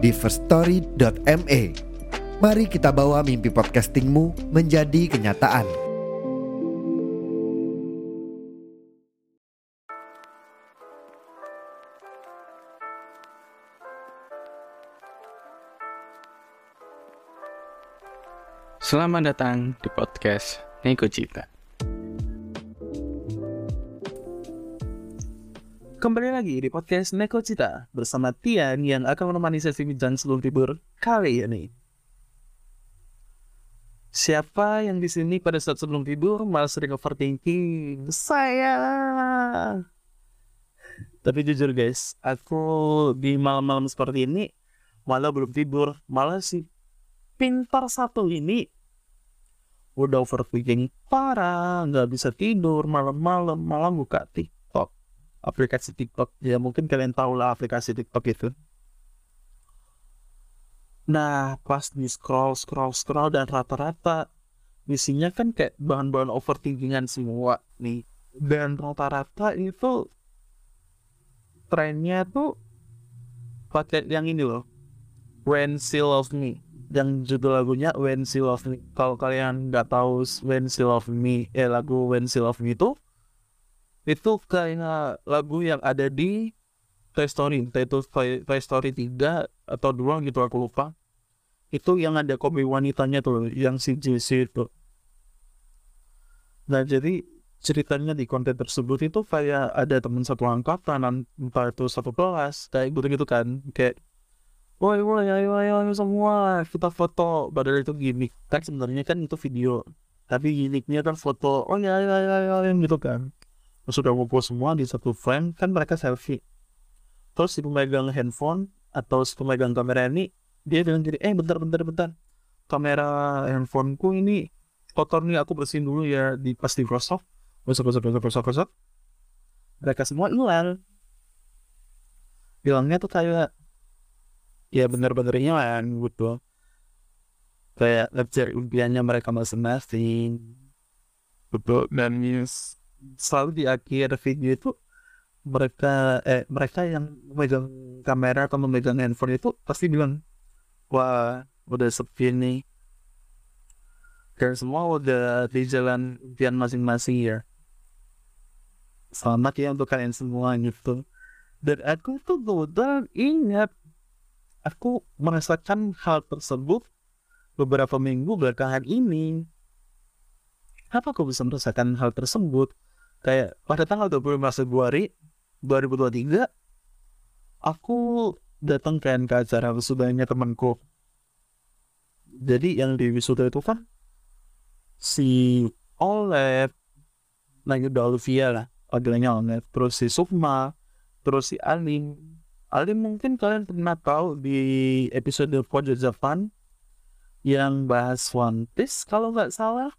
di firststory.me. Mari kita bawa mimpi podcastingmu menjadi kenyataan. Selamat datang di podcast Neko Cita. Kembali lagi di podcast Neko Cita bersama Tian yang akan menemani sesi bincang sebelum tidur kali ini. Siapa yang di sini pada saat sebelum tidur malah sering overthinking? Saya. Tapi jujur guys, aku di malam-malam seperti ini malah belum tidur, malah si pintar satu ini udah overthinking parah, nggak bisa tidur malam-malam, malam buka TikTok, aplikasi TikTok. Ya mungkin kalian tahu lah aplikasi TikTok itu. Nah, pas di scroll, scroll, scroll dan rata-rata isinya kan kayak bahan-bahan overthinkingan semua nih. Dan rata-rata itu trennya tuh pakai yang ini loh. When She Loves Me yang judul lagunya When She Love Me. Kalau kalian nggak tahu When She Love Me, eh lagu When She Love Me itu itu kayak lagu yang ada di Toy Story, Toy, Toy Story 3 atau 2 gitu aku lupa. Itu yang ada komik wanitanya tuh, yang si JC itu. Nah jadi ceritanya di konten tersebut itu kayak ada teman satu angkatan, entah itu satu kelas, kayak gitu-gitu kan, kayak woi woi ayo ayo semua kita foto padahal itu gimmick kan sebenarnya kan itu video tapi gimmicknya kan foto oh ya ayo ayo ayo, ayo gitu kan sudah ngumpul semua di satu frame kan mereka selfie. Terus si pemegang handphone atau si pemegang kamera ini dia bilang jadi eh bentar bentar bentar. Kamera handphoneku ini kotor nih aku bersihin dulu ya di pas di gosok gosok gosok gosok gosok gosok. Mereka semua hilang bilangnya tuh kayak ya bener-bener hilang gitu. Kayak ngejar impiannya mereka masing-masing. Betul dan selalu di akhir video itu mereka eh mereka yang memegang kamera atau memegang handphone itu pasti bilang wah udah sepi nih dan semua udah di jalan impian masing-masing ya selamat ya untuk kalian semua gitu dan aku tuh udah ingat aku merasakan hal tersebut beberapa minggu belakangan ini. Apa aku bisa merasakan hal tersebut? Kayak pada tanggal 25 Februari 2023, aku datang kan ke acara wisudanya temanku. Jadi yang di wisuda itu kan si Oleh, Nayuda Olivia lah, panggilannya Oleh, terus si Sukma, terus si Alim, Ali mungkin kalian pernah tahu di episode Pojok Japan yang bahas One Piece kalau nggak salah.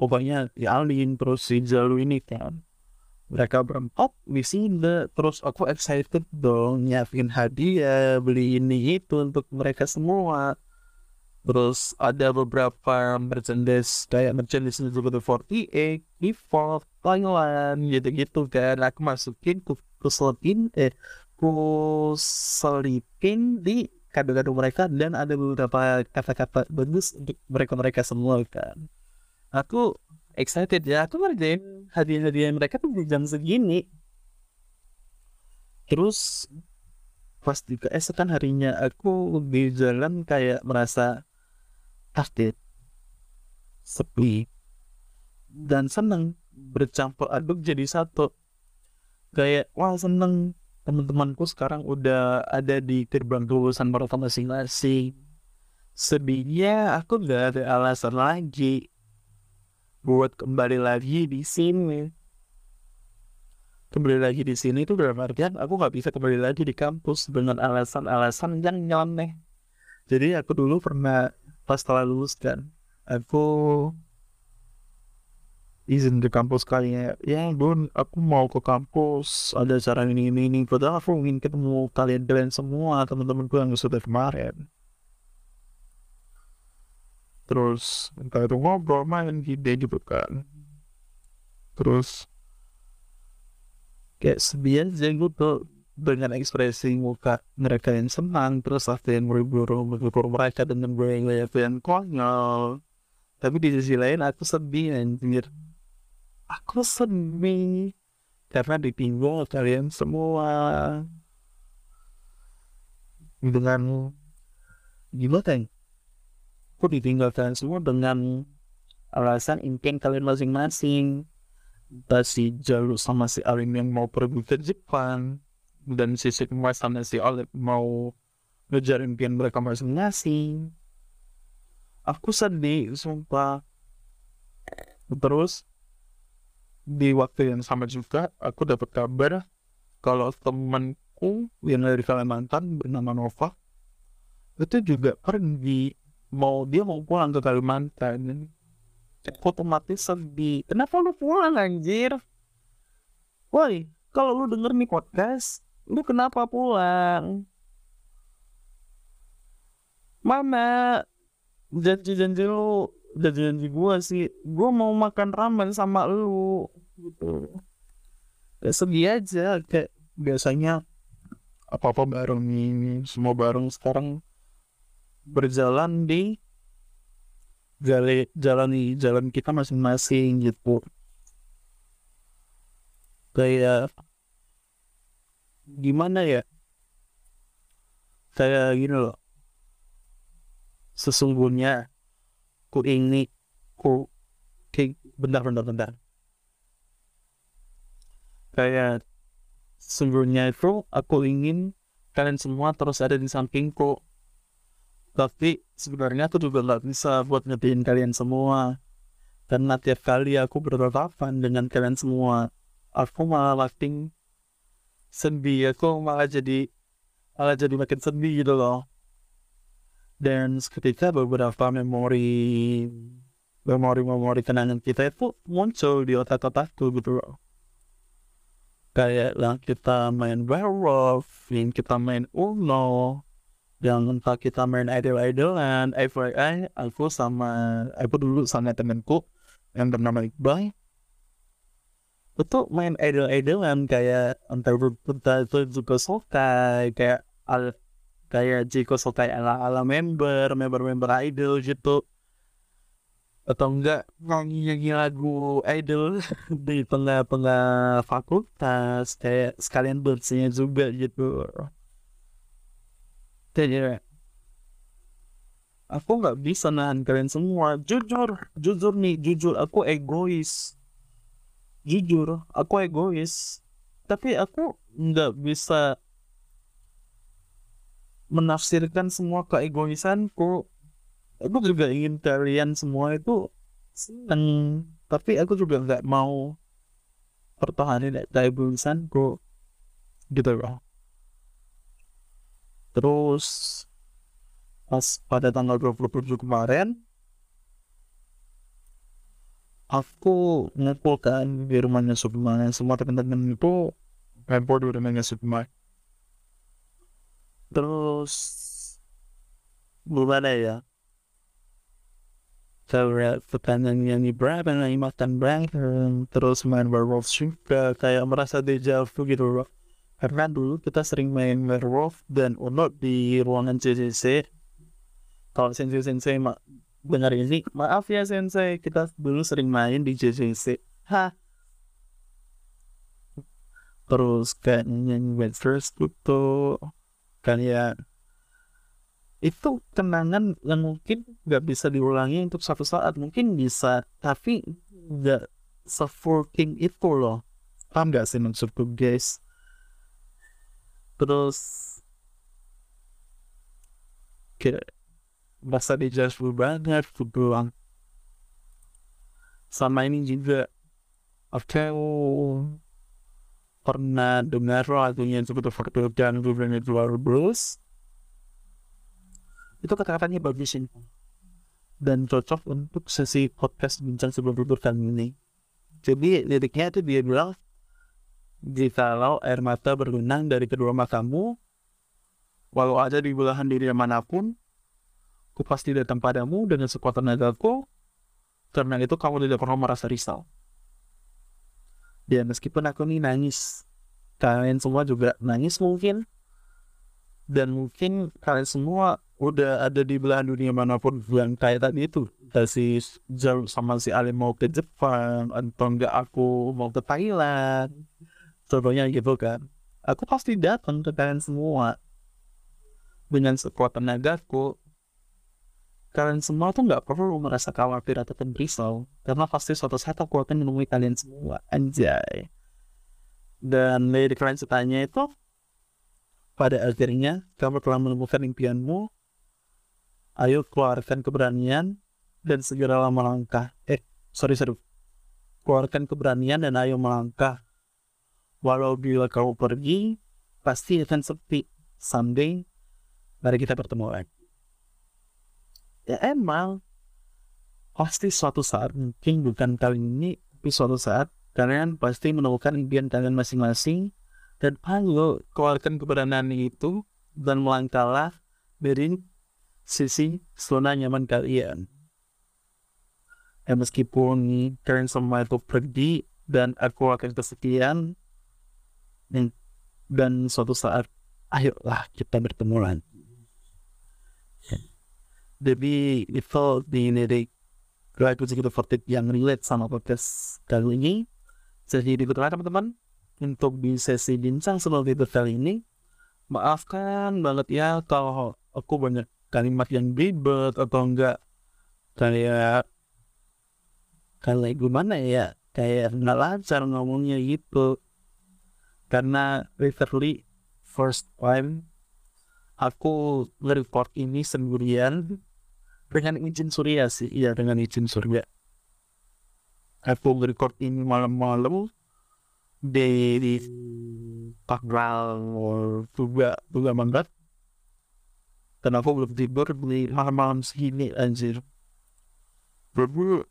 Pokoknya di Alin terus si Jalu ini kan. Mereka berempat di sini terus aku excited dong nyiapin hadiah beli ini itu untuk mereka semua. Terus ada beberapa merchandise kayak merchandise juga 48, Default, Thailand gitu-gitu kan. Aku masukin, ku, ku selipin, eh aku selipin di kado-kado mereka dan ada beberapa kata-kata bagus untuk mereka-mereka semua kan. Aku excited ya, aku ngerjain hadiah-hadiah mereka tuh di jam segini. Terus pas di keesokan harinya aku di jalan kayak merasa takut, sepi, dan seneng bercampur aduk jadi satu. Kayak wah seneng teman-temanku sekarang udah ada di gerbang kelulusan mereka masing-masing. Sedihnya aku gak ada alasan lagi buat kembali lagi di sini. kembali lagi di sini itu dalam artian aku nggak bisa kembali lagi di kampus dengan alasan-alasan yang nyeleneh. Jadi aku dulu pernah pas setelah lulus kan aku izin di kampus kalian ya bun aku mau ke kampus ada acara ini ini ini. Padahal aku ingin ketemu kalian kalian semua teman-temanku yang sudah kemarin terus entah itu ngobrol main gede gitu kan. Terus kayak sebian aja tuh dengan ekspresi muka mereka yang senang terus ada yang menghibur menghibur mereka dengan gaya yang konyol. Tapi di sisi lain aku sedih anjir. Aku sedih karena ditinggal kalian semua. Dengan gimana aku ditinggalkan semua dengan alasan impian kalian masing-masing si Jalu sama si Alim yang mau pergi ke Jepang dan si Sigma sama si Alip mau ngejar impian mereka masing-masing aku sedih sumpah terus di waktu yang sama juga aku dapat kabar kalau temanku yang dari Kalimantan bernama Nova itu juga pergi mau dia mau pulang ke Kalimantan otomatis sedih. Kenapa lu pulang anjir? Woi kalau lu denger nih podcast lu kenapa pulang? Mama janji-janji lu janji-janji gua sih gua mau makan ramen sama lu gitu. Ya sedih aja kayak biasanya apa-apa bareng ini semua bareng sekarang berjalan di jalan jalani jalan kita masing-masing gitu. Kayak gimana ya? Kayak gini loh. Sesungguhnya ku ini ku bentar bentar bentar. Kayak sesungguhnya itu aku ingin kalian semua terus ada di sampingku tapi sebenarnya aku juga nggak bisa buat ngertiin kalian semua. Karena tiap kali aku berhadapan dengan kalian semua aku malah makin sedih. Aku malah jadi malah jadi makin sedih gitu loh. Dan seketika beberapa memori memori-memori kenangan kita itu muncul di otak-otakku gitu loh. Kayak lah kita main werewolf kita main uno yang kita main idol-idolan FYI aku sama aku dulu sama temenku yang bernama Iqbal. Itu main idol-idolan kayak entah entah itu juga Sokai kayak al kayak Jiko Sokai ala ala member member member idol gitu. Atau enggak nyanyi lagu idol di tengah-tengah fakultas kayak sekalian bersihnya juga gitu jadi aku nggak bisa nahan kalian semua. Jujur jujur nih jujur aku egois. Jujur aku egois. Tapi aku nggak bisa menafsirkan semua keegoisanku. Aku juga ingin kalian semua itu seneng tapi aku juga nggak mau pertahanin keegoisanku gitu loh terus pas pada tanggal 27 kemarin aku ngumpul kan di rumahnya Subma semua teman-teman itu ngumpul di rumahnya Subma terus gimana ya? Kayak pertanyaan yang berapa nih makan bareng terus main werewolf juga. Kayak merasa deja vu gitu loh karena dulu kita sering main werewolf dan unot di ruangan CCC kalau sensei sensei ma dengar ini maaf ya sensei kita dulu sering main di CCC ha. Terus kayak nyanyi Westers gitu kayak itu kenangan yang mungkin nggak bisa diulangi untuk satu saat mungkin bisa tapi nggak se itu loh. Paham gak sih maksudku guys terus kayak merasa dijudge banget bilang sama ini juga aku pernah dengar lagunya disebut Faktor dan Gubernur Luar Blues. Itu kata-katanya bagus ini dan cocok untuk sesi podcast bincang sebelum tidur kali ini. Jadi liriknya itu dia bilang jikalau air mata bergenang dari kedua matamu walau ada di belahan diri mana pun ku pasti datang padamu dengan sekuat tenagaku karena itu kamu tidak perlu merasa risau. Dan meskipun aku nih nangis kalian semua juga nangis mungkin. Dan mungkin kalian semua udah ada di belahan dunia mana pun yang kayak tadi itu. Si sama si Ali mau ke Jepang atau enggak aku mau ke Thailand contohnya gitu kan. Aku pasti datang ke kalian semua. Dengan sekuat tenagaku. Kalian semua tuh nggak perlu merasa khawatir atau risau karena pasti suatu saat aku akan menemui kalian semua. Anjay. Dan lirik selanjutnya itu pada akhirnya kamu telah menemukan impianmu. Ayo keluarkan keberanian dan segeralah melangkah. Eh, sorry, sorry. Keluarkan keberanian dan ayo melangkah. Walau bila kau pergi, pasti akan sepi. Someday, mari kita bertemu lagi. Ya emang, pasti suatu saat, mungkin bukan kali ini, tapi suatu saat, kalian pasti menemukan impian kalian masing-masing, dan ayo keluarkan keberanian itu, dan melangkahlah dari sisi zona nyaman kalian. Ya meskipun kalian semua itu pergi dan aku akan kesekian dan, dan suatu saat ayolah kita bertemu lagi. Ya. Jadi itu di lirik lagu segitu fortit yang relate sama podcast kali ini. Jadi dikutip teman-teman untuk di sesi bincang sebelum itu kali ini. Maafkan banget ya kalau aku banyak kalimat yang ribet atau enggak kayak kayak gimana ya kayak nggak lancar ngomongnya gitu karena literally first time aku nge-record ini sendirian dengan izin surya sih. Iya dengan izin surya. Aku nge-record ini malam-malam di di tanggal juga juga banget dan aku belum tidur di malam-malam segini anjir. Bro,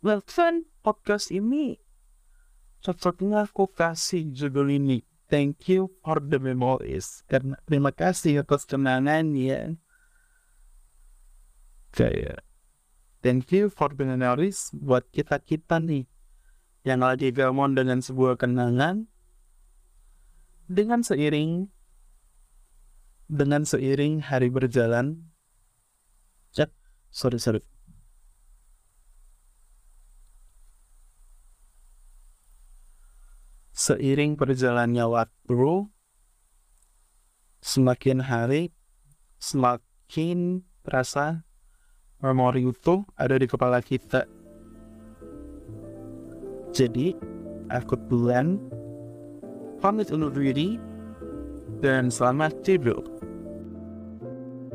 well kan podcast ini cocoknya aku kasih judul ini thank you for the memories karena terima kasih atas kenangannya kayak thank you for the memories buat kita kita nih yang lagi gamon dengan sebuah kenangan dengan seiring dengan seiring hari berjalan cek sorry sorry seiring perjalannya waktu semakin hari semakin terasa memori itu ada di kepala kita. Jadi aku duluan pamit undur diri dan selamat tidur